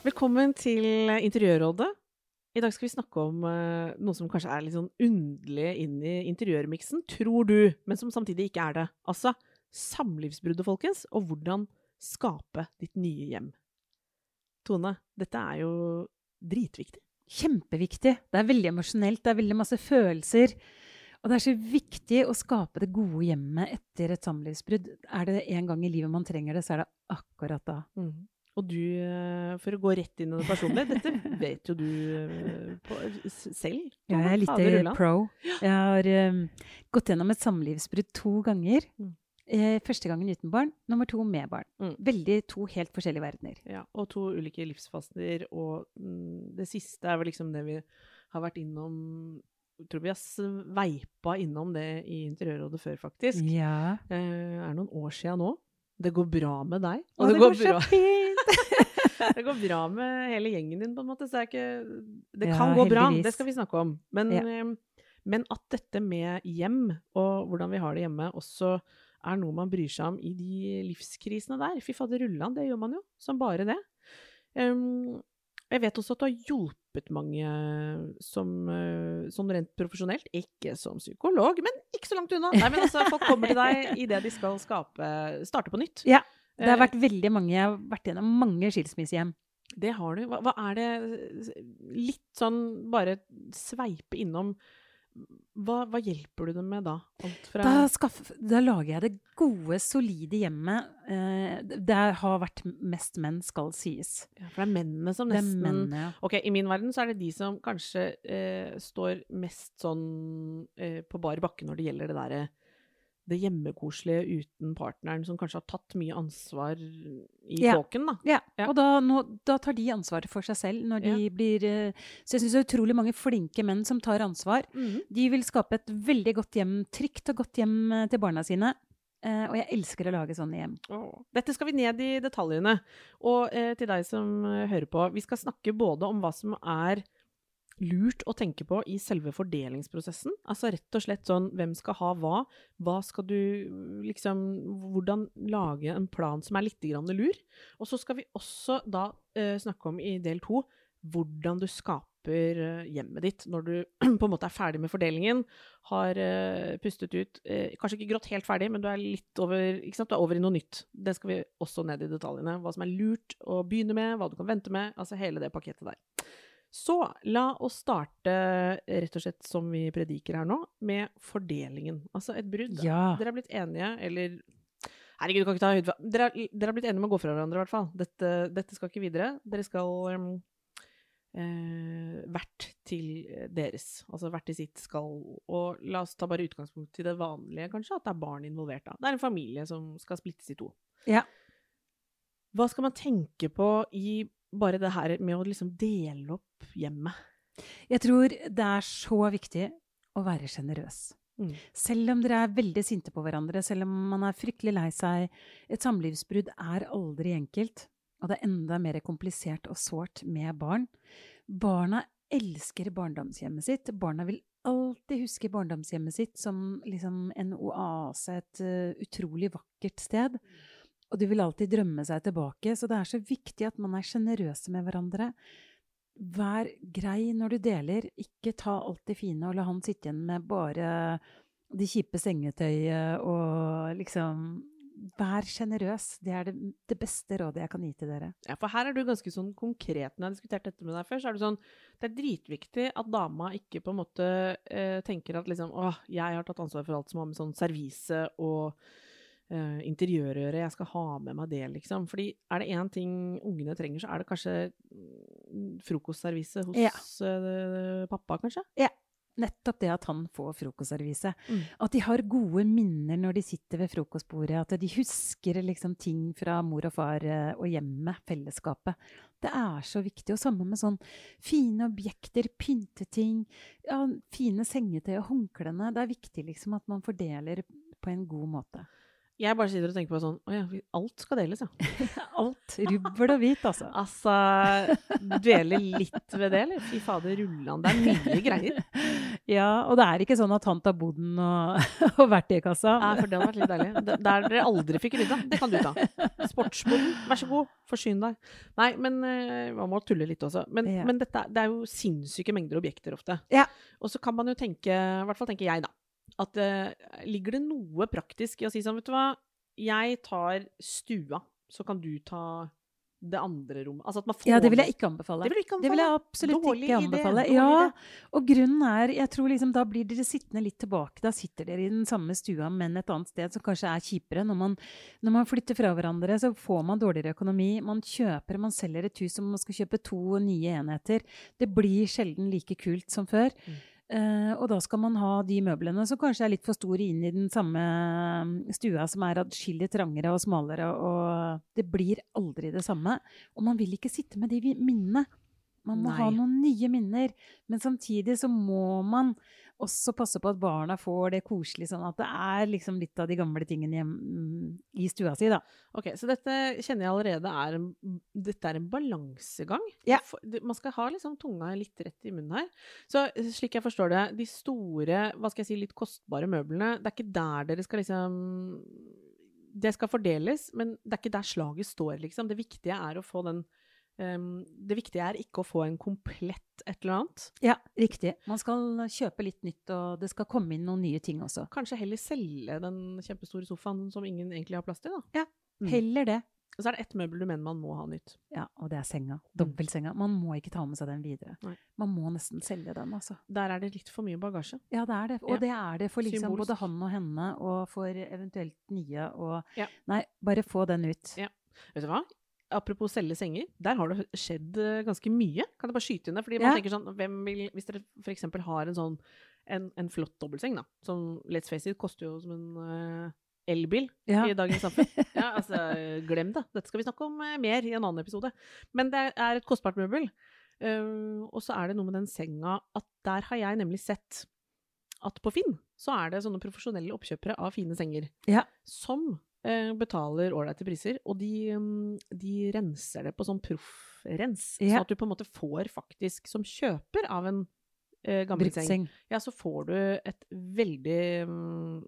Velkommen til Interiørrådet. I dag skal vi snakke om uh, noe som kanskje er litt sånn underlig i interiørmiksen, tror du, men som samtidig ikke er det. Altså samlivsbruddet, folkens, og hvordan skape ditt nye hjem. Tone, dette er jo dritviktig. Kjempeviktig. Det er veldig emosjonelt, det er veldig masse følelser. Og det er så viktig å skape det gode hjemmet etter et samlivsbrudd. Er det en gang i livet man trenger det, så er det akkurat da. Og du, eh, for å gå rett inn i det personlige, dette vet jo du eh, på, selv. Ja, jeg er litt eh, pro. Jeg har um, gått gjennom et samlivsbrudd to ganger. Mm. Eh, første gangen uten barn, nummer to med barn. Mm. Veldig to helt forskjellige verdener. Ja, og to ulike livsfaser, og mm, det siste er vel liksom det vi har vært innom jeg tror vi har sveipa innom det i Interiørrådet før, faktisk. Ja. Eh, er noen år sia nå. Det går bra med deg. Og det, går så fint! det går bra med hele gjengen din, på en måte. Så det ikke Det Ja, kan gå bra, heldigvis. det skal vi snakke om. Men, Ja. eh, men at dette med hjem, og hvordan vi har det hjemme, også er noe man bryr seg om i de livskrisene der. Fy fader rullan, det gjør man jo. Som bare det. Um, jeg vet også at du har hjulpet mange som, eh, sånn rent profesjonelt. Ikke som psykolog, men ikke så langt unna. Nei, men altså, Folk kommer til deg idet de skal skape, starte på nytt. Ja, Det har Eh, vært veldig mange, Jeg har vært gjennom mange skilsmissehjem. Det har du. Hva, hva er det Litt sånn bare sveipe innom. Hva, hva hjelper du dem med da? Alt fra Da, skaff, da lager jeg det gode, solide hjemmet. Eh, det har vært mest menn, skal sies. ja, For det er mennene som nesten mennene, ja. Ok, I min verden så er det de som kanskje eh, står mest sånn eh, på bar bakke når det gjelder det derre det hjemmekoselige uten partneren, som kanskje har tatt mye ansvar i Ja. kåken, da. Ja, Ja. og da, nå, da tar de ansvaret for seg selv når de blir eh, Så jeg syns det er utrolig mange flinke menn som tar ansvar. De vil skape et veldig godt hjem, trygt og godt hjem eh, til barna sine. Uh, og jeg elsker å lage sånne hjem. Oh. Dette skal vi ned i detaljene. Og uh, til deg som uh, hører på, vi skal snakke både om hva som er lurt å tenke på i selve fordelingsprosessen. Altså rett og slett sånn hvem skal ha hva? Hva skal du liksom Hvordan lage en plan som er litt lur? Og så skal vi også da eh, snakke om i del to hvordan du skaper eh, hjemmet ditt når du på en måte er ferdig med fordelingen, har eh, pustet ut eh, Kanskje ikke grått helt ferdig, men du er litt over? Du er over i noe nytt. Det skal vi også ned i detaljene. Hva som er lurt å begynne med, hva du kan vente med. Altså hele det pakettet der. Så la oss starte rett og slett som vi prediker her nå, med fordelingen. Altså et brudd. Ja. Dere er blitt enige, eller Herregud, du kan ikke ta for dere, har dere er blitt enige om å gå fra hverandre, i hvert fall. Dette, dette skal ikke videre. Dere skal um, eh, hvert til deres. Altså hvert til sitt skal Og la oss ta bare utgangspunkt i det vanlige, kanskje, at det er barn involvert. da. Det er en familie som skal splittes i to. Ja. Hva skal man tenke på i bare det her med å liksom dele opp hjemmet? Jeg tror det er så viktig å være sjenerøs. Mm. Selv om dere er veldig sinte på hverandre, selv om man er fryktelig lei seg Et samlivsbrudd er aldri enkelt, og det er enda mer komplisert og sårt med barn. Barna elsker barndomshjemmet sitt. Barna vil alltid huske barndomshjemmet sitt som liksom en oase, et uh, utrolig vakkert sted. Og de vil alltid drømme seg tilbake, så det er så viktig at man er sjenerøse med hverandre. Vær grei når du deler. Ikke ta alt det fine og la han sitte igjen med bare de kjipe sengetøyet og liksom Vær sjenerøs. Det er det, det beste rådet jeg kan gi til dere. Ja, for her er du ganske sånn konkret. Når jeg har diskutert dette med deg før, så er det sånn Det er dritviktig at dama ikke på en måte eh, tenker at liksom Å, jeg har tatt ansvar for alt som har med sånn servise og eh, interiørøre. Jeg skal ha med meg det, liksom. Fordi er det én ting ungene trenger, så er det kanskje mm, frokostservise hos Ja. uh, pappa, kanskje? Ja. nettopp det at han får frokostservise. Mm. At de har gode minner når de sitter ved frokostbordet. At de husker liksom ting fra mor og far eh, og hjemmet, fellesskapet. Det er så viktig. Og sammen med sånn fine objekter, pynteting, ja, fine sengetøy og håndklærne. Det er viktig liksom at man fordeler på en god måte. Jeg bare sitter og tenker på sånn Å ja, alt skal deles, ja. Alt. Rubbel og hvit, altså. Altså Dvele litt ved det, eller? Fy fader, rullan. Det er mye greier. Ja, og det er ikke sånn at han tar boden og, og verktøykassa. Ja, for det hadde vært litt deilig. Det, Der dere aldri fikk rydda, det kan du ta. Sportsboden, vær så god, forsyn deg. Nei, men eh, man må tulle litt også. Men, Ja. men dette, det er jo sinnssyke mengder objekter ofte. Ja. Og så kan man jo tenke, i hvert fall tenker jeg da, at eh, ligger det noe praktisk i å si sånn, vet du hva, jeg tar stua, så kan du ta det andre rommet. Altså at man får Ja, det vil jeg ikke anbefale. Det vil ikke anbefale. Det vil jeg absolutt Dårlig ikke anbefale. Idé, Ja, idé. og grunnen er Jeg tror liksom da blir dere sittende litt tilbake. Da sitter dere i den samme stua, men et annet sted som kanskje er kjipere. Når man, når man flytter fra hverandre, så får man dårligere økonomi. Man kjøper, man selger et hus som man skal kjøpe to nye enheter. Det blir sjelden like kult som før. Mm. Eh, og da skal man ha de møblene som kanskje er litt for store inn i den samme mm, stua, som er adskillig trangere og smalere, og det blir aldri det samme. Og man vil ikke sitte med de minnene. Man må ha noen nye minner. Men samtidig så må man også passe på at barna får det koselig, sånn at det er liksom litt av de gamle tingene hjem, mm, i stua si, da. Ok, så dette kjenner jeg allerede er en, dette er en balansegang. Ja. Man skal ha liksom tunga litt rett i munnen her. Så eh, slik jeg forstår det, de store, hva skal jeg si, litt kostbare møblene, det er ikke der dere skal liksom Det skal fordeles, men det er ikke der slaget står, liksom. Det viktige er å få den ehm, Det viktige er ikke å få en komplett et eller annet. Ja, riktig. Man skal kjøpe litt nytt, og det skal komme inn noen nye ting også. Kanskje heller selge den kjempestore sofaen som ingen egentlig har plass til, da. Ja, Mm. Heller det. Og så er det ett møbel du mener man må ha nytt. Ja, og det er senga. Dobbeltsenga. Man må ikke ta med seg den videre. Nei. Man må nesten selge den, altså. Der er det litt for mye bagasje. Ja, det er det. Og Ja. det er det for liksom både han og henne, og for eventuelt nye, og Ja. Nei, bare få den ut. Ja. Vet du hva? Apropos selge senger, der har det skjedd eh, ganske mye. Kan jeg bare skyte inn det? Fordi man Ja. tenker sånn, vil, Hvis dere f.eks. har en sånn en, en flott dobbeltseng, da, som let's face it koster jo som en uh, elbil Ja. i dagens samfunn. Ja, altså, glem det. Dette skal vi snakke om eh, mer i en annen episode. Men det er et kostbart møbel. Uh, og så er det noe med den senga at der har jeg nemlig sett at på Finn så er det sånne profesjonelle oppkjøpere av fine senger Ja. som betaler ålreite priser, og de, mm, de renser det på sånn proffrens. Ja. Så at du på en måte får faktisk, som kjøper av en eh, gammel seng, ja, så får du et veldig um,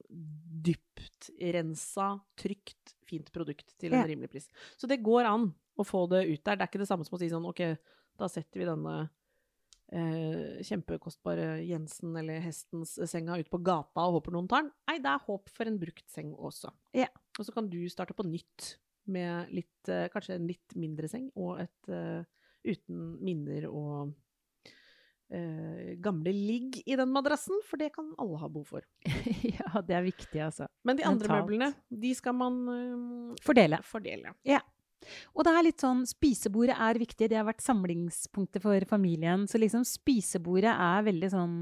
dypt rensa, trygt, fint produkt til en Ja. rimelig pris. Så det går an å få det ut der. Det er ikke det samme som å si sånn OK, da setter vi denne eh, kjempekostbare Jensen eller Hestens senga ut på gata og håper noen tar den. Nei, det er håp for en brukt seng også. Ja. Og så kan du starte på nytt med litt, eh, kanskje en litt mindre seng og et eh, uten minner og eh, gamle ligg i den madrassen, for det kan alle ha behov for. ja, det er viktig, altså. Men de andre Mentalt. møblene, de skal man eh, Fordele. fordele. Og det er litt sånn, spisebordet er viktig, det har vært samlingspunktet for familien. Så liksom spisebordet er veldig sånn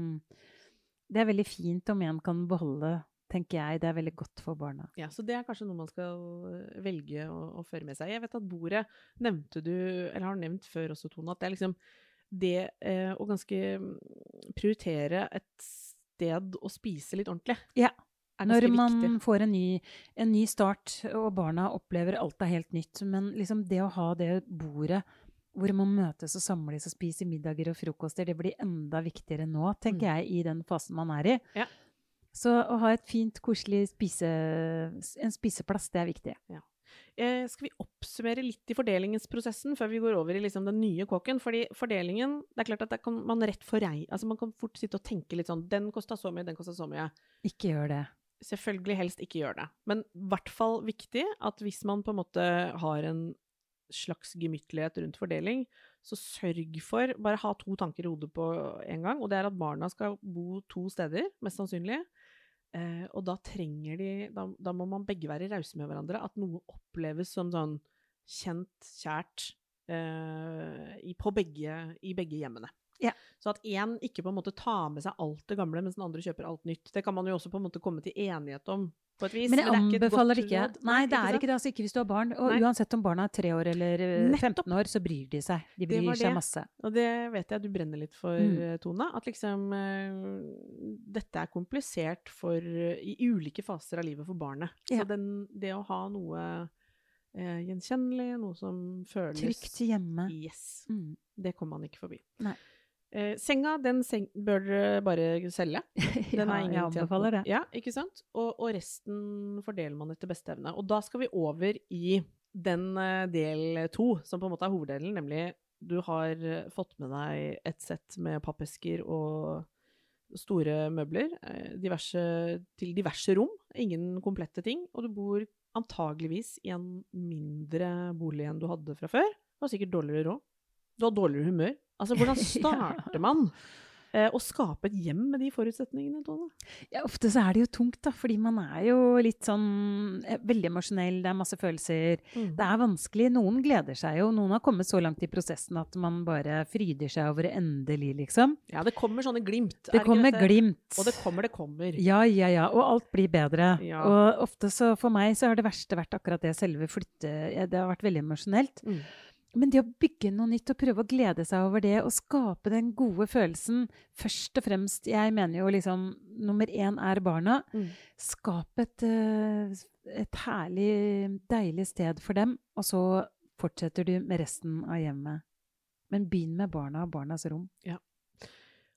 Det er veldig fint om en kan beholde, tenker jeg. Det er veldig godt for barna. Ja, så det er kanskje noe man skal eh, velge å, å føre med seg. Jeg vet at bordet nevnte du, eller har nevnt før også, Tone, at det er liksom det eh, å ganske mm, prioritere et sted å spise litt ordentlig. Ja. Når man viktig. får en ny, en ny start, og barna opplever alt er helt nytt. Men liksom det å ha det bordet hvor man møtes og samles og spiser middager og frokoster, det blir enda viktigere nå, tenker jeg, i den fasen man er i. Mm. Ja. Så å ha et fint, koselig spise, en spiseplass, det er viktig. Eh, skal vi oppsummere litt i fordelingsprosessen før vi går over i liksom den nye kåken? Fordi fordelingen, det er klart at kan man rett for rei, altså man kan fort sitte og tenke litt sånn, den kosta så mye, den kosta så mye. Ikke gjør det. Selvfølgelig helst ikke gjør det. Men i hvert fall viktig at hvis man på en måte har en slags gemyttlighet rundt fordeling, så sørg for bare ha to tanker i hodet på en gang. Og det er at barna skal bo to steder, mest sannsynlig. Eh, og da trenger de da, da må man begge være rause med hverandre. At noe oppleves som sånn kjent, kjært eh, i, på begge, i begge hjemmene. Ja. Så at én ikke på en måte tar med seg alt det gamle, mens den andre kjøper alt nytt. Det kan man jo også på en måte komme til enighet om, på et vis. Men jeg det er ikke anbefaler godt ikke. råd. Nei, det er ikke det. Altså ikke hvis du har barn. Og Nei. uansett om barna er tre år eller eh, 15 år, så bryr de seg. De Det bryr seg masse. Og det vet jeg du brenner litt for, Mm. eh, Tone. At liksom eh, Dette er komplisert for eh, I ulike faser av livet for barnet. Ja. Så den, det å ha noe eh, gjenkjennelig, noe som føles Trygt hjemme. Yes. Mm. Det kommer man ikke forbi. Nei. Eh, senga, den seng bør dere bare selge. Den ja, er ingen jeg anbefaler det. Ja, ikke sant? Og, og resten fordeler man etter beste evne. Og da skal vi over i den eh, del to, som på en måte er hoveddelen, nemlig du har eh, fått med deg et sett med pappesker og store møbler eh, diverse, til diverse rom. Ingen komplette ting. Og du bor antageligvis i en mindre bolig enn du hadde fra før. Du har sikkert dårligere råd. Du har dårligere humør. Altså, hvordan starter man eh, å skape et hjem med de forutsetningene, Tone? Ja, ofte så er det jo tungt, da, fordi man er jo litt sånn eh, veldig emosjonell, det er masse følelser. Mm. Det er vanskelig. Noen gleder seg jo. Noen har kommet så langt i prosessen at man bare fryder seg over det endelig, liksom. Ja, det kommer sånne glimt. Det kommer glimt. Og det kommer, det kommer. Ja, ja, ja. Og alt blir bedre. Ja. Og ofte så for meg så har det verste vært akkurat det selve flytte... ja, Det har vært veldig emosjonelt. Mm. Men det å bygge noe nytt og prøve å glede seg over det og skape den gode følelsen Først og fremst, jeg mener jo liksom nummer én er barna. Mm. Skap et, eh, et herlig, deilig sted for dem, og så fortsetter du med resten av hjemmet. Men begynn med barna og barnas rom.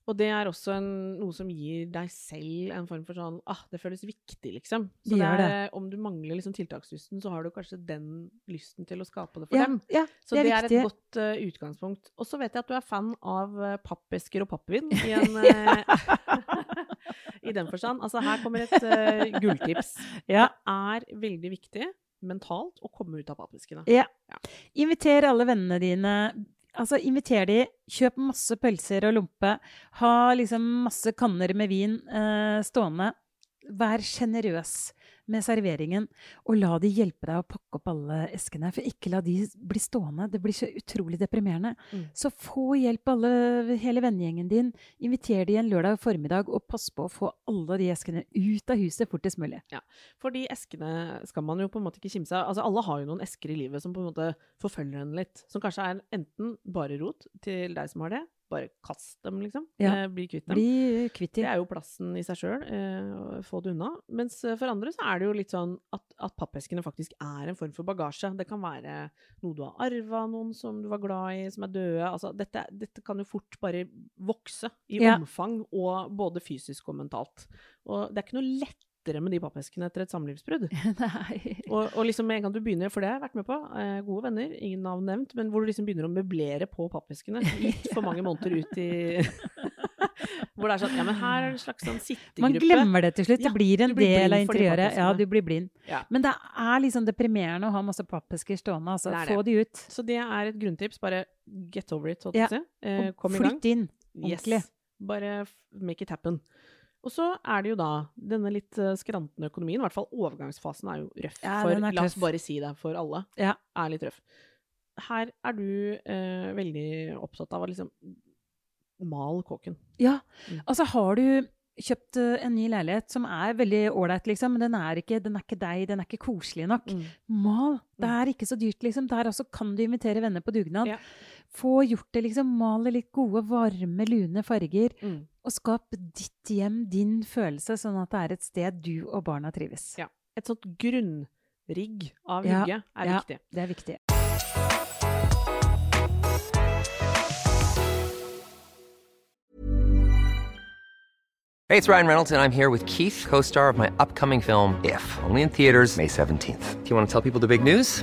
Og det er også en, noe som gir deg selv en form for sånn ah, det føles viktig, liksom. Så Det er, det. om du mangler liksom tiltakslysten, så har du kanskje den lysten til å skape det for Ja, dem. ja, Så det det er viktig. et godt uh, utgangspunkt. Og så vet jeg at du er fan av uh, pappesker og pappvin i en uh, I den forstand. Altså, her kommer et eh, gulltips. Ja. Det er veldig viktig mentalt å komme ut av pappeskene. Ja. Inviter alle vennene dine. Altså, inviter de. Kjøp masse pølser og lompe. Ha liksom masse kanner med vin eh, stående. Vær sjenerøs med serveringen, og la de hjelpe deg å pakke opp alle eskene. For ikke la de bli stående. Det blir så utrolig deprimerende. Mm. Så få hjelp, alle, hele vennegjengen din. Inviter de en lørdag formiddag, og pass på å få alle de eskene ut av huset fortest mulig. Ja, For de eskene skal man jo på en måte ikke kimse av. Altså, alle har jo noen esker i livet som på en måte forfølger en litt. Som kanskje er enten bare rot til deg som har det. Bare kast dem, liksom. Ja. Eh, bli kvitt dem. Bli kvitt Det er jo plassen i seg sjøl, eh, få det unna. Mens eh, for andre så er det jo litt sånn at, at pappeskene faktisk er en form for bagasje. Det kan være noe du har arva, noen som du var glad i, som er døde. Altså, dette, dette kan jo fort bare vokse i Ja. omfang, og både fysisk og mentalt. Og det er ikke noe lettere med de pappeskene etter et samlivsbrudd. Og, og liksom med en gang du begynner, for det har jeg vært med på, eh, gode venner, ingen navn nevnt, men hvor du liksom begynner å møblere på pappeskene litt for mange måneder ut i Hvor det er sånn Ja, men her er det en slags sånn sittegruppe. Man glemmer det til slutt. Ja, Det blir en blir del av interiøret. Ja, du blir blind. Ja. Men det er liksom deprimerende å ha masse pappesker stående. Altså. Det det. Få de ut. Så det er et grunntips. Bare get over it, holdt jeg på å si. Eh, kom i gang. flytt inn. ordentlig. Yes. Bare make it happen. Og så er det jo da denne litt eh, skrantende økonomien. I hvert fall overgangsfasen er jo røff. Ja, for, er la oss bare si det for alle. Ja. Er litt røff. Her er du eh, veldig opptatt av å liksom mal kåken. Ja, Mm. altså har du kjøpt eh, en ny leilighet som er veldig ålreit, liksom, men den er, ikke, den er ikke deg, den er ikke koselig nok. Mm. Mal! Det er ikke så dyrt, liksom. Der også kan du invitere venner på dugnad. Ja. Få gjort det, liksom. Mal i litt gode, varme, lune farger. Mm. Og skap ditt hjem, din følelse, sånn at det er et sted du og barna trives. Ja. Et sånt grunnrigg av Ja, hygge er ja. viktig. Det er viktig. Hey, it's Ryan Reynolds, and I'm here with Keith, co star of my upcoming film, If, only in theaters, May 17th. Do you want to tell people the big news?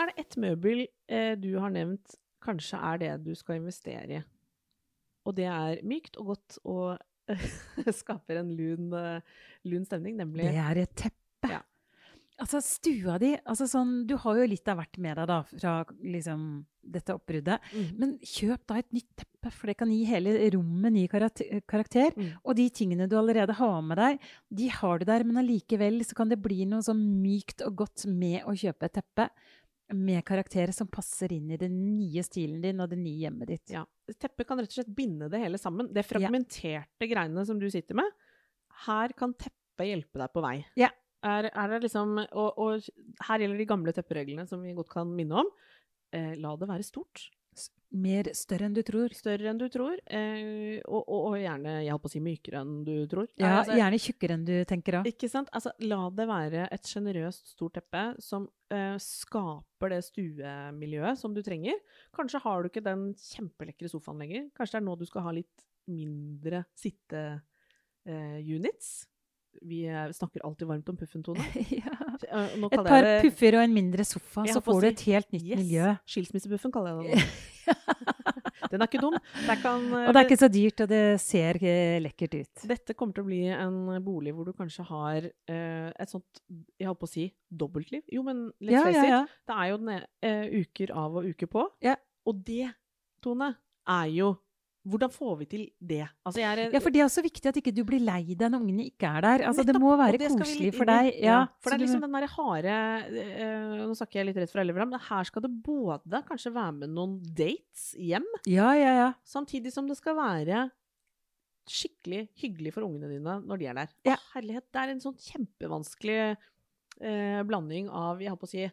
Så er det ett møbel eh, du har nevnt kanskje er det du skal investere i. og det er mykt og godt og skaper en lun, eh, lun stemning, nemlig Det er et teppe. Ja. Altså, stua di altså sånn, Du har jo litt av hvert med deg da, fra liksom, dette oppbruddet. Mm. Men kjøp da et nytt teppe, for det kan gi hele rommet ny karakter. karakter. Mm. Og de tingene du allerede har med deg, de har du der, men allikevel så kan det bli noe sånn mykt og godt med å kjøpe et teppe. Med karakterer som passer inn i den nye stilen din og det nye hjemmet ditt. Ja. Teppet kan rett og slett binde det hele sammen. Det fragmenterte greiene som du sitter med, her kan teppet hjelpe deg på vei. Ja. Er, er det liksom, og, og her gjelder de gamle teppereglene som vi godt kan minne om. Eh, la det være stort. Mer større enn du tror. Større enn du tror. Eh, og, og, og gjerne jeg holdt på å si mykere enn du tror. Ja, Altså, Gjerne tjukkere enn du tenker òg. Ikke sant? Altså, la det være et sjenerøst, stort teppe som eh, skaper det stuemiljøet som du trenger. Kanskje har du ikke den kjempelekre sofaen lenger. Kanskje det er nå du skal ha litt mindre sitteunits. Vi eh, snakker alltid varmt om puffen, Tone. ja. Eh, Et par det- puffer og en mindre sofa, så får si. du et helt nytt Yes! miljø. Skilsmissepuffen kaller jeg det nå. Den er ikke dum. Kan, eh, Og det er ikke så dyrt, og det ser eh, lekkert ut. Dette kommer til å bli en bolig hvor du kanskje har eh, et sånt, jeg holdt på å si, dobbeltliv. Jo, men let's Ja, face ja, it, ja. det er jo den, eh, uker av og uker på. Ja. Og det, Tone, er jo Hvordan får vi til det? Altså, er, Ja, for det er også viktig at ikke du blir lei deg når ungene ikke er der. Altså, det må være det koselig for deg. Ja, for det er liksom den derre harde øh, Nå snakker jeg litt rett fra alle, men Her skal det både kanskje være med noen dates hjem, Ja, ja, ja. samtidig som det skal være skikkelig hyggelig for ungene dine når de er der. Ja. Å, herlighet, det er en sånn kjempevanskelig øh, blanding av, jeg holdt på å si,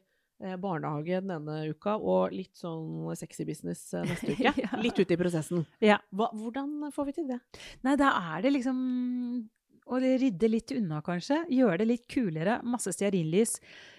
barnehage den ene uka og litt sånn sexy business eh, neste uke. Ja. Litt ute i prosessen. Ja. Hva, hvordan får vi til det? Nei, da er det liksom å rydde litt unna, kanskje. Gjøre det litt kulere. Masse stearinlys.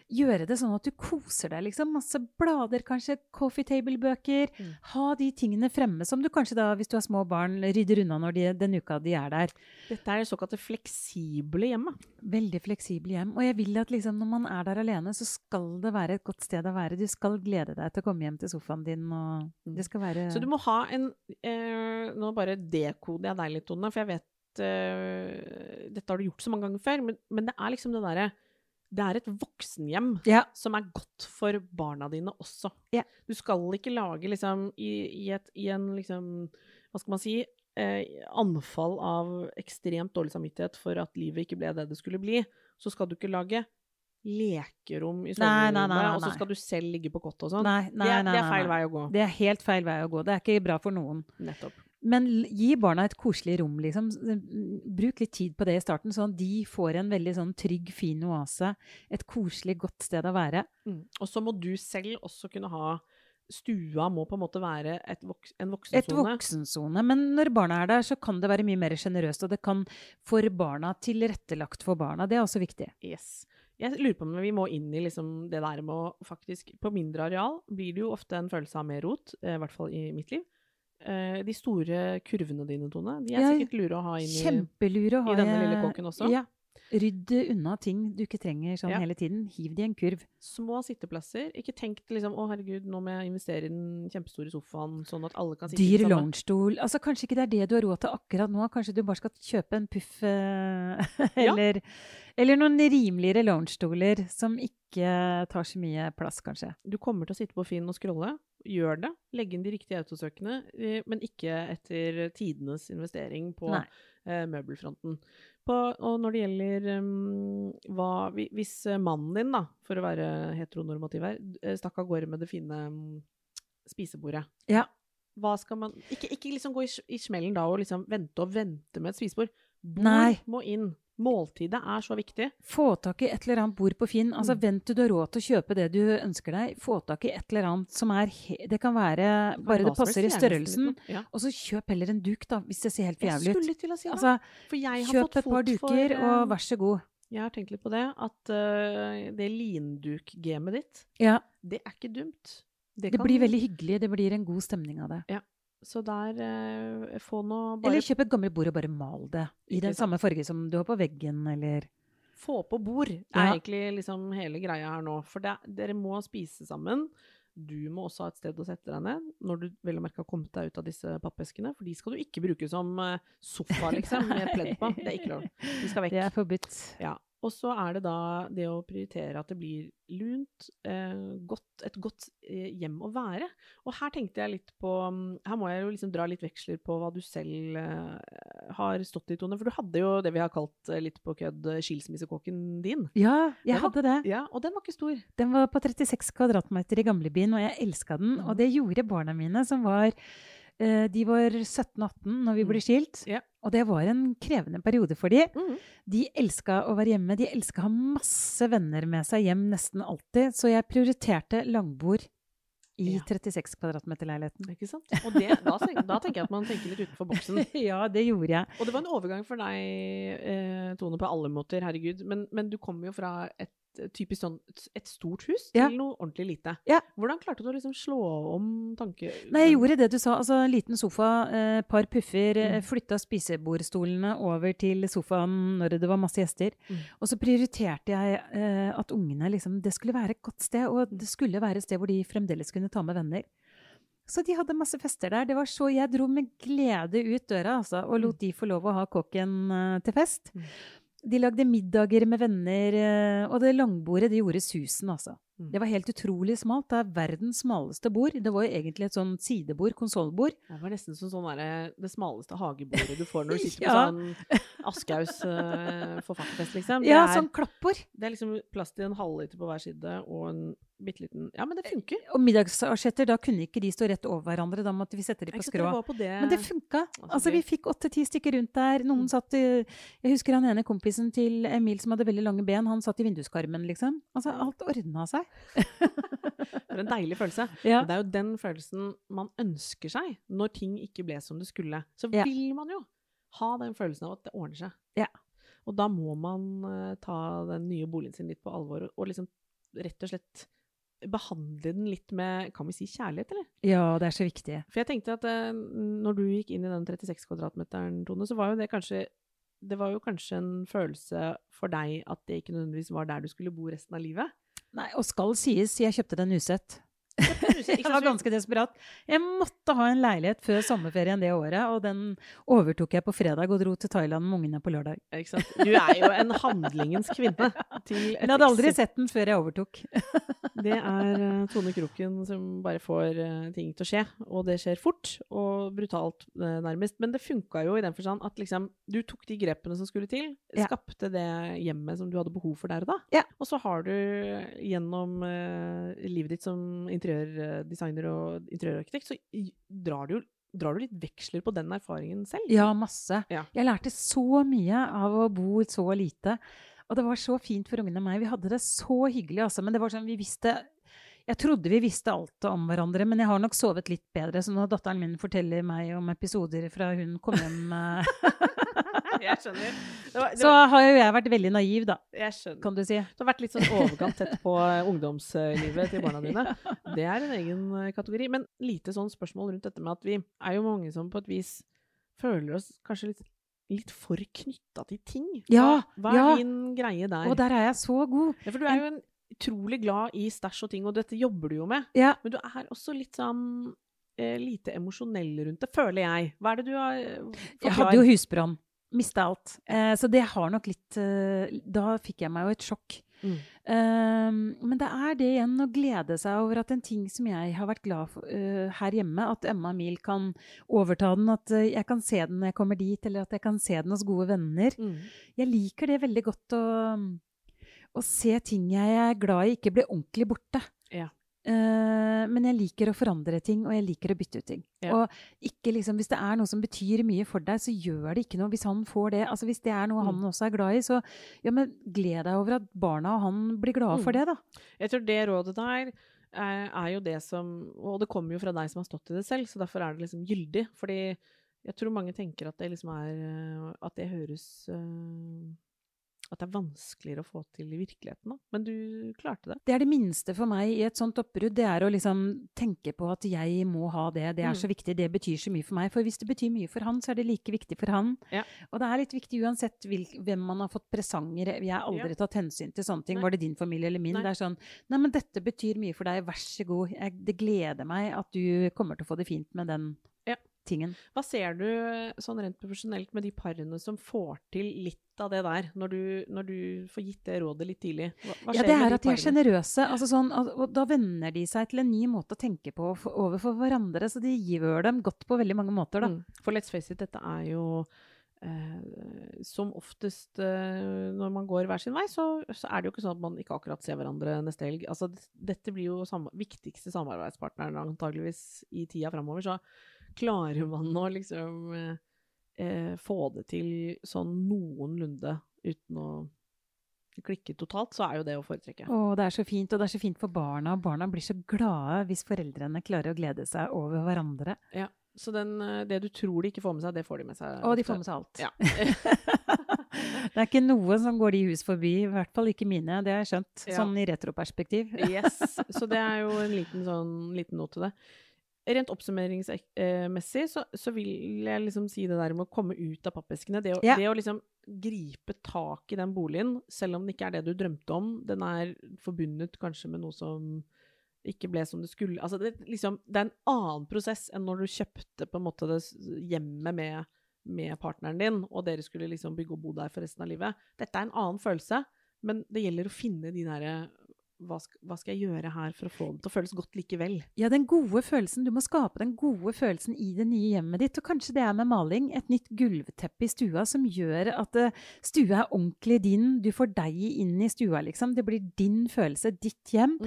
Gjøre det sånn at du koser deg, liksom. Masse blader, kanskje. Coffee table-bøker. Mm. Ha de tingene fremme som du kanskje da, hvis du har små barn, rydder unna når de, den uka de er der. Dette er det såkalte fleksible hjemmet. Veldig fleksible hjem. Og jeg vil at liksom, når man er der alene, så skal det være et godt sted å være. Du skal glede deg til å komme hjem til sofaen din, og det skal være Så du må ha en eh, Nå bare dekoder jeg deg litt, Tone, for jeg vet eh, Dette har du gjort så mange ganger før, men, men det er liksom det derre Det er et voksenhjem Ja. som er godt for barna dine også. Ja. Du skal ikke lage liksom i, i, et, i en liksom Hva skal man si? Eh, anfall av ekstremt dårlig samvittighet for at livet ikke ble det det skulle bli, så skal du ikke lage lekerom i soverommet, og så skal du selv ligge på kottet og sånn. Det, det er feil vei å gå. Det er helt feil vei å gå. Det er ikke bra for noen. Nettopp. Men gi barna et koselig rom, liksom. Bruk litt tid på det i starten, sånn at de får en veldig sånn trygg, fin oase. Et koselig, godt sted å være. Mm. Og så må du selv også kunne ha Stua må på en måte være et voks, en Et voksensone. voksensone. Men når barna er der, så kan det være mye mer sjenerøst, og det kan for barna tilrettelagt for barna. Det er også viktig. Yes. Jeg lurer på om vi må inn i liksom det der med å faktisk På mindre areal blir det jo ofte en følelse av mer rot, eh, i hvert fall i mitt liv. Eh, de store kurvene dine, Tone, de er Ja, sikkert lure å ha inn i å ha i denne lille kåken også? Ja. Rydd unna ting du ikke trenger sånn Ja. hele tiden. Hiv det i en kurv. små sitteplasser. Ikke tenk liksom 'Å, herregud, nå må jeg investere i den kjempestore sofaen', sånn at alle kan sitte Dyr loungestol. Altså, kanskje ikke det er det du har råd til akkurat nå. Kanskje du bare skal kjøpe en puff eh, eller, eller noen rimeligere loungestoler som ikke tar så mye plass, kanskje. Du kommer til å sitte på Finn og scrolle. Gjør det. Legg inn de riktige autosøkene, eh, men ikke etter tidenes investering på Nei. eh, møbelfronten. På, og når det gjelder um, hva Hvis mannen din, da, for å være heteronormativ her, eh, stakk av gårde med det fine um, spisebordet Ja. Hva skal man Ikke, ikke liksom gå i, i smellen da og liksom vente og vente med et spisebord. Bord Nei. må inn. Måltidet er så viktig. Få tak i et eller annet bord på Finn. Altså, Mm. Vent til du har råd til å kjøpe det du ønsker deg. Få tak i et eller annet som er Det kan være bare det passer i størrelsen. Ja. Og så kjøp heller en duk, da, hvis det ser helt for jævlig ut. skulle til å si det. Altså, jeg kjøp et par duker, for, duker, eh, og vær så god. Jeg har tenkt litt på det, at uh, det linduk-gamet ditt, Ja, det er ikke dumt. det kan- blir veldig hyggelig. Det blir en god stemning av det. Så der eh, Få nå bare Eller kjøp et gammelt bord og bare mal det i den samme farge som du har på veggen, eller Få på bord er Ja. egentlig liksom hele greia her nå. For det, dere må spise sammen. du må også ha et sted å sette deg ned når du vel og merke har kommet deg ut av disse pappeskene. For de skal du ikke bruke som eh, sofa, liksom, med pledd på. Det er ikke lov. De skal vekk. Det er forbudt. Ja. Og så er det da det å prioritere at det blir lunt, eh, godt, et godt eh, hjem å være. Og her tenkte jeg litt på mm, Her må jeg jo liksom dra litt veksler på hva du selv eh, har stått i, Tone. For du hadde jo det vi har kalt eh, litt på kødd eh, skilsmissekåken din. Ja, jeg hadde det. Ja, Og den var ikke stor. Den var på 36 kvadratmeter i gamlebyen, og jeg elska den. Og det gjorde barna mine, som var De var 17-18 når vi ble skilt. Yeah. Og det var en krevende periode for de. Mm. De elska å være hjemme. De elska å ha masse venner med seg hjem nesten alltid. Så jeg prioriterte langbord i Ja. 36 kvadratmeter-leiligheten. Ikke sant? Og det, da, da tenker jeg at man tenker litt utenfor boksen. ja, det gjorde jeg. Og det var en overgang for deg, eh, Tone, på alle måter, herregud. Men, men du kommer jo fra et eh, typisk sånn et stort hus til Ja. noe ordentlig lite. Ja. Hvordan klarte du å liksom slå om tanke... Nei, jeg gjorde det du sa. Altså, liten sofa, eh, par puffer. Mm. Mm. Flytta spisebordstolene over til sofaen når det var masse gjester. Mm. Og så prioriterte jeg eh, at ungene liksom Det skulle være et godt sted, og det skulle være et sted hvor de fremdeles kunne ta med venner. Så de hadde masse fester der. Det var så, Jeg dro med glede ut døra altså, og lot de få lov å ha kåken eh, til fest. Mm. De lagde middager med venner, eh, og det langbordet det gjorde susen, altså. Mm. Det var helt utrolig smalt. Det er verdens smaleste bord. Det var jo egentlig et sånn sidebord, konsollbord. Det var nesten som sånn der, det smaleste hagebordet du får når du sitter på Ja. sånn Aschehougs uh, forfatterfest, liksom. Det Ja, er, sånn klappbord. det er liksom plass til en halvliter på hver side og en bitte liten Ja, men det funker. Og middagsasjetter, da kunne ikke de stå rett over hverandre. Da måtte vi sette de på skrå. det Men det funka. Altså, Altså, vi fikk åtte-ti stykker rundt der. Noen Mm. satt i, Jeg husker han ene kompisen til Emil som hadde veldig lange ben. Han satt i vinduskarmen, liksom. Altså, alt ordna seg. For en deilig følelse. Ja. Det er jo den følelsen man ønsker seg når ting ikke ble som det skulle. Så Ja. vil man jo ha den følelsen av at det ordner seg. Ja. Og da må man uh, ta den nye boligen sin litt på alvor, og, og liksom rett og slett behandle den litt med, kan vi si kjærlighet, eller? Ja, det er så viktig. For jeg tenkte at uh, når du gikk inn i den 36 kvadratmeteren, Tone, så var jo det kanskje det var jo kanskje en følelse for deg at det ikke nødvendigvis var der du skulle bo resten av livet. Nei, og skal sies, jeg kjøpte den usett. Jeg var ganske desperat. Jeg måtte ha en leilighet før sommerferien det året, og den overtok jeg på fredag og dro til Thailand med ungene på lørdag. Du er jo en handlingens kvinne. Men jeg hadde aldri sett den før jeg overtok. Det er eh, Tone Kroken som bare får eh, ting til å skje, og det skjer fort og brutalt eh, nærmest. Men det funka jo i den forstand at liksom, du tok de grepene som skulle til, skapte det hjemmet som du hadde behov for der og da. Ja. Og så har du gjennom livet ditt som interiørdesigner og interiørarkitekt, så drar du jo drar du litt veksler på den erfaringen selv? Ja, masse. Ja. Jeg lærte så mye av å bo så lite. Og det var så fint for ungene og meg. Vi hadde det så hyggelig, altså. Men det var sånn, vi visste Jeg trodde vi visste alt om hverandre, men jeg har nok sovet litt bedre. Så når datteren min forteller meg om episoder fra hun kom hjem, eh, Jeg skjønner. Det var, det så har jo jeg vært veldig naiv, da, jeg skjønner. kan du si. Du har vært litt sånn overkant tett på eh, ungdomslivet til barna dine. Det er en egen eh, kategori. Men lite sånn spørsmål rundt dette med at vi er jo mange som på et vis føler oss kanskje litt, litt for knytta til ting. Ja, hva, hva er ja. din greie der? Og der er jeg så god. Ja, for du er jo en utrolig glad i stæsj og ting, og dette jobber du jo med. Ja. Men du er også litt sånn eh, lite emosjonell rundt det, føler jeg. Hva er det du har forklart? Jeg hadde jo husbrann. Mista alt. Eh, så det har nok litt eh, Da fikk jeg meg jo et sjokk. Mm. Um, men det er det igjen å glede seg over at en ting som jeg har vært glad for eh, her hjemme, at Emma Mil kan overta den, at eh, jeg kan se den når jeg kommer dit, eller at jeg kan se den hos gode venner. Mm. Jeg liker det veldig godt å, å se ting jeg er glad i, ikke bli ordentlig borte. Ja. Eh, men jeg liker å forandre ting, og jeg liker å bytte ut ting. Ja. Og ikke liksom, hvis det er noe som betyr mye for deg, så gjør det ikke noe. Hvis han får det, altså hvis det er noe Mm. han også er glad i, så ja, men gled deg over at barna og han blir glade for Mm. det, da. Jeg tror det rådet der er, er jo det som Og det kommer jo fra deg som har stått i det selv, så derfor er det liksom gyldig. Fordi jeg tror mange tenker at det liksom er eh, At det høres eh, at det er vanskeligere å få til i virkeligheten. Da. Men du klarte det. Det er det minste for meg i et sånt oppbrudd. Det er å liksom tenke på at jeg må ha det. Det er Mm. så viktig. Det betyr så mye for meg. For hvis det betyr mye for han, så er det like viktig for han. Ja. Og det er litt viktig uansett hvem man har fått presanger. Jeg har aldri tatt hensyn til sånne ting. Nei. Var det din familie eller min? Nei. Det er sånn Nei, men dette betyr mye for deg. Vær så god. Jeg, det gleder meg at du kommer til å få det fint med den Ja. Tingen. Hva ser du sånn rent profesjonelt med de parene som får til litt av det der, når du, når du får gitt det rådet litt tidlig? Ja, det er de at de er sjenerøse. Altså sånn, og da venner de seg til en ny måte å tenke på for, overfor hverandre. Så de gjør dem godt på veldig mange måter, da. Mm. For let's face it, dette er jo eh, som oftest eh, når man går hver sin vei, så, så er det jo ikke sånn at man ikke akkurat ser hverandre neste helg. Altså, dette blir jo sam viktigste samarbeidspartneren antageligvis i tida framover. Så klarer man å liksom eh, få det til sånn noenlunde uten å klikke totalt, så er jo det å foretrekke. Å, det er så fint, og det er så fint for barna. Barna blir så glade hvis foreldrene klarer å glede seg over hverandre. Ja. Så den, eh, det du tror de ikke får med seg, det får de med seg. Og de får med seg alt. Ja. det er ikke noe som går de hus forbi, i hvert fall ikke mine. Det har jeg skjønt, Ja. sånn i retroperspektiv. Yes. Så det er jo en liten, sånn, liten note til det. Rent oppsummeringsmessig så, så vil jeg liksom si det der med å komme ut av pappeskene. Det å, Ja. det å liksom gripe tak i den boligen, selv om det ikke er det du drømte om. Den er forbundet kanskje med noe som ikke ble som det skulle. Altså det, liksom, det er en annen prosess enn når du kjøpte på en måte det hjemmet med, med partneren din, og dere skulle liksom bygge og bo der for resten av livet. Dette er en annen følelse, men det gjelder å finne de derre hva, skal jeg gjøre her for å få det til å føles godt likevel? Ja, den gode følelsen. Du må skape den gode følelsen i det nye hjemmet ditt. Og kanskje det er med maling. Et nytt gulvteppe i stua som gjør at eh, stua er ordentlig din. Du får deg inn i stua, liksom. Det blir din følelse, ditt hjem.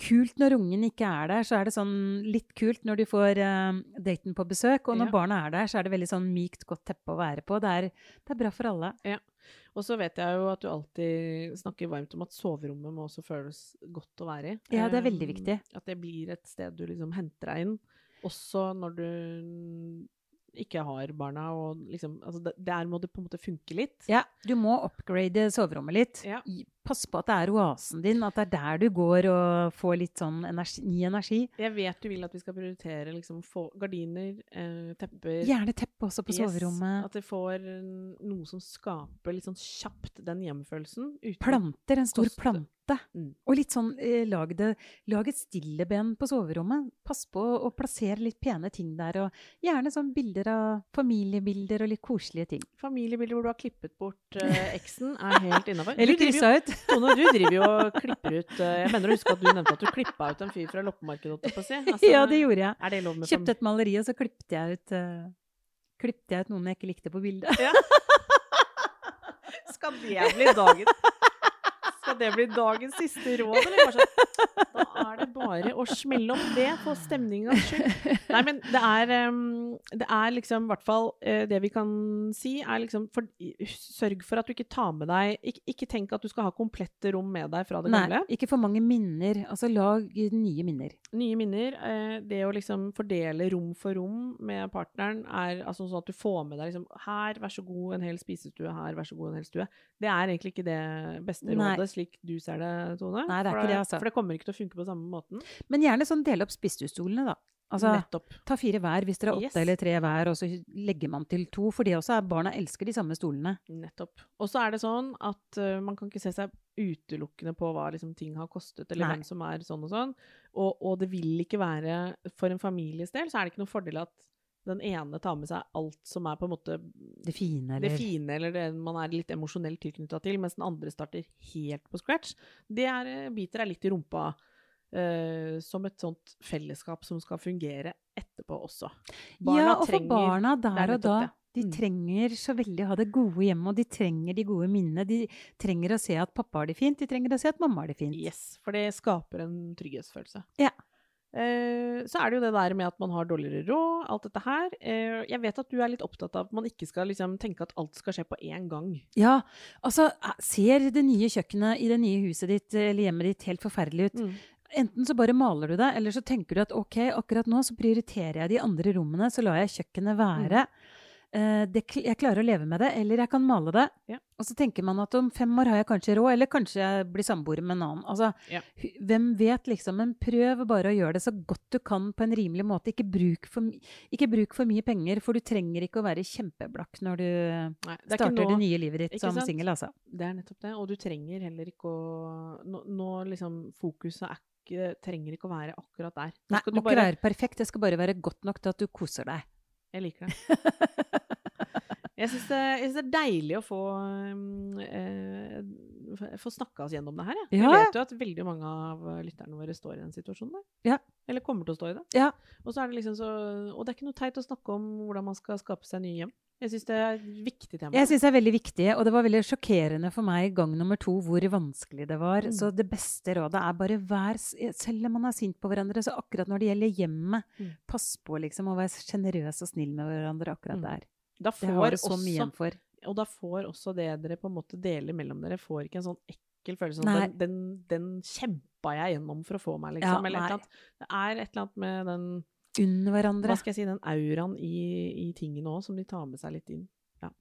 Kult når ungen ikke er der, så er det sånn litt kult når du får uh, daten på besøk. Og når Ja. barna er der, så er det veldig sånn mykt, godt teppe å være på. Det er, det er bra for alle. Og så vet jeg jo at du alltid snakker varmt om at soverommet må også føles godt å være i. Ja, det er veldig viktig. At det blir et sted du liksom henter deg inn. Også når du ikke har barna og liksom Altså det- der må det på en måte funke litt. Ja, du må upgrade soverommet litt. Ja. Pass på at det er oasen din, at det er der du går og får litt sånn energi, ny energi. Jeg vet du vil at vi skal prioritere liksom få gardiner, eh, tepper Gjerne teppe også på Yes, soverommet. At det får noe som skaper litt sånn kjapt den hjemmefølelsen. uten- Planter, en stor Koste. plante. Mm. Og litt sånn, eh, lag, det, lag et stilleben på soverommet. Pass på å plassere litt pene ting der, og gjerne sånn bilder av familiebilder og litt koselige ting. Familiebilder hvor du har klippet bort eh, eksen, er helt innafor. Eller kryssa ut. Tone, du driver jo og klipper ut eh, Jeg mener å huske at du nevnte at du klippa ut en fyr fra loppemarkedet. holdt jeg på å si. Altså, ja, det gjorde jeg. Det Kjøpte et maleri, og så klippte jeg ut uh, Klippte jeg ut noen jeg ikke likte på bildet. Skal det bli dagen Skal det bli dagens siste råd, eller? Sånn, da er det bare å smelle opp det for stemningas skyld. Nei, men det er, det er liksom i hvert fall eh, Det vi kan si, er liksom for, Sørg for at du ikke tar med deg ikke, ikke tenk at du skal ha komplette rom med deg fra det gamle. Nei, ikke for mange minner. Altså, lag nye minner. Nye minner. Eh, det å liksom fordele rom for rom med partneren er altså sånn at du får med deg liksom Her, vær så god, en hel spisestue. Her, vær så god, en hel stue. Det er egentlig ikke det beste Nei. Slik du ser det, Tone. Nei, det er for ikke det, altså. For det kommer ikke til å funke på samme måten. Men gjerne sånn dele opp spisestolene, da. Altså, Nettopp. ta fire hver hvis dere er åtte Yes. eller tre hver, og så legger man til to. For det også er barna elsker de samme stolene. Nettopp. Og så er det sånn at uh, man kan ikke se seg utelukkende på hva liksom, ting har kostet, eller Nei. hvem som er sånn og sånn. Og, og det vil ikke være For en families del så er det ikke noen fordel at den ene tar med seg alt som er på en måte Det fine, eller det fine, eller det man er litt emosjonelt tilknytta til, mens den andre starter helt på scratch. Det er, eh, biter deg litt i rumpa uh, som et sånt fellesskap som skal fungere etterpå også. ja, og for barna er der og da. De Mm. trenger så veldig å ha det gode hjemme, og de trenger de gode minnene. De trenger å se at pappa har det fint, de trenger å se at mamma har det fint. Yes, for det skaper en trygghetsfølelse. Ja. Eh, så er det jo det der med at man har dårligere råd, alt dette her. Eh, jeg vet at du er litt opptatt av at man ikke skal liksom tenke at alt skal skje på én gang. Ja, altså, ser det nye kjøkkenet i det nye huset ditt eller hjemmet ditt helt forferdelig ut? Enten så bare maler du det, eller så tenker du at ok, akkurat nå så prioriterer jeg de andre rommene, så lar jeg kjøkkenet være. Eh, det, jeg klarer å leve med det, eller jeg kan male det. Ja. Og så tenker man at om fem år har jeg kanskje råd, eller kanskje jeg blir samboer med en annen. Altså, Ja. Hvem vet, liksom. Men prøv bare å gjøre det så godt du kan på en rimelig måte. Ikke bruk for, ikke bruk for mye penger, for du trenger ikke å være kjempeblakk når du Nei, det er starter noe, det nye livet ditt som singel, altså. Det er nettopp det, og du trenger heller ikke å Nå, nå liksom Fokuset er ikke, trenger ikke å være akkurat der. Nå Nei, må ikke være perfekt. Det skal bare være godt nok til at du koser deg. Jeg liker det. Jeg syns det, det er deilig å få, um, eh, få snakka oss gjennom det her. Jeg. Ja. jeg vet jo at veldig mange av lytterne våre står i den situasjonen der. Ja. Eller kommer til å stå i det. Ja. Og, så er det liksom så, og det er ikke noe teit å snakke om hvordan man skal skape seg nye hjem. Jeg syns det er et viktig tema. Jeg syns det er veldig viktig, og det var veldig sjokkerende for meg gang nummer to hvor vanskelig det var. Mm. Så det beste rådet er bare vær Selv om man er sint på hverandre, så akkurat når det gjelder hjemmet, Mm. pass på liksom å være sjenerøs og snill med hverandre akkurat Mm. der. da Det har du så mye igjen for. Og da får også det dere på en måte deler mellom dere, får ikke en sånn ekkel følelse av den, den, den kjempa jeg gjennom for å få meg, Ja, liksom. eller et eller annet. Det er et eller annet med den Unn hverandre. Hva skal jeg si, den auraen i, i tingene òg, som de tar med seg litt inn. Ja.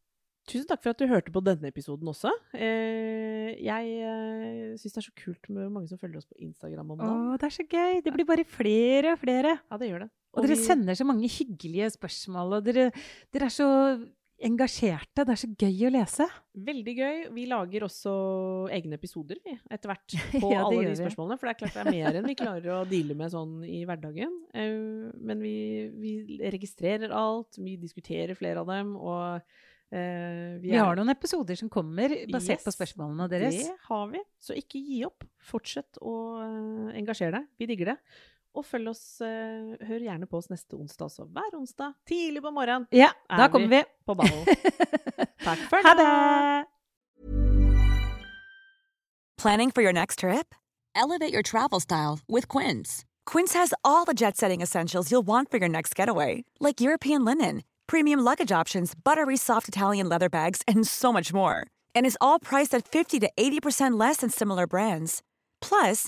Tusen takk for at du hørte på denne episoden også. Eh, jeg eh, syns det er så kult med mange som følger oss på Instagram om dagen. Å, det er så gøy! Det blir bare flere og flere. Ja, det gjør det. Og dere vi- sender så mange hyggelige spørsmål, og dere, dere er så engasjerte. Det er så gøy å lese. Veldig gøy. Vi lager også egne episoder, vi, etter hvert, på Ja, alle de spørsmålene. For det er klart det er mer enn vi klarer å deale med sånn i hverdagen. Eh, men vi, vi registrerer alt, vi diskuterer flere av dem, og Uh, Vi har noen episoder som kommer basert på spørsmålene deres. Det har vi. Så ikke gi opp. Fortsett å eh, engasjere deg. Vi digger det. Og følg oss, eh, hør gjerne på oss neste onsdag også. Hver onsdag tidlig på morgenen Ja, Er da vi kommer vi. på ballen. Takk for Ha det! det! Planning for your next trip? Elevate your travel style with Quince. Quince has all the jet setting essentials you'll want for your next getaway, like European linen, premium luggage options, buttery soft Italian leather bags, and so much more. And is all priced at 50 to 80% less than similar brands. Plus,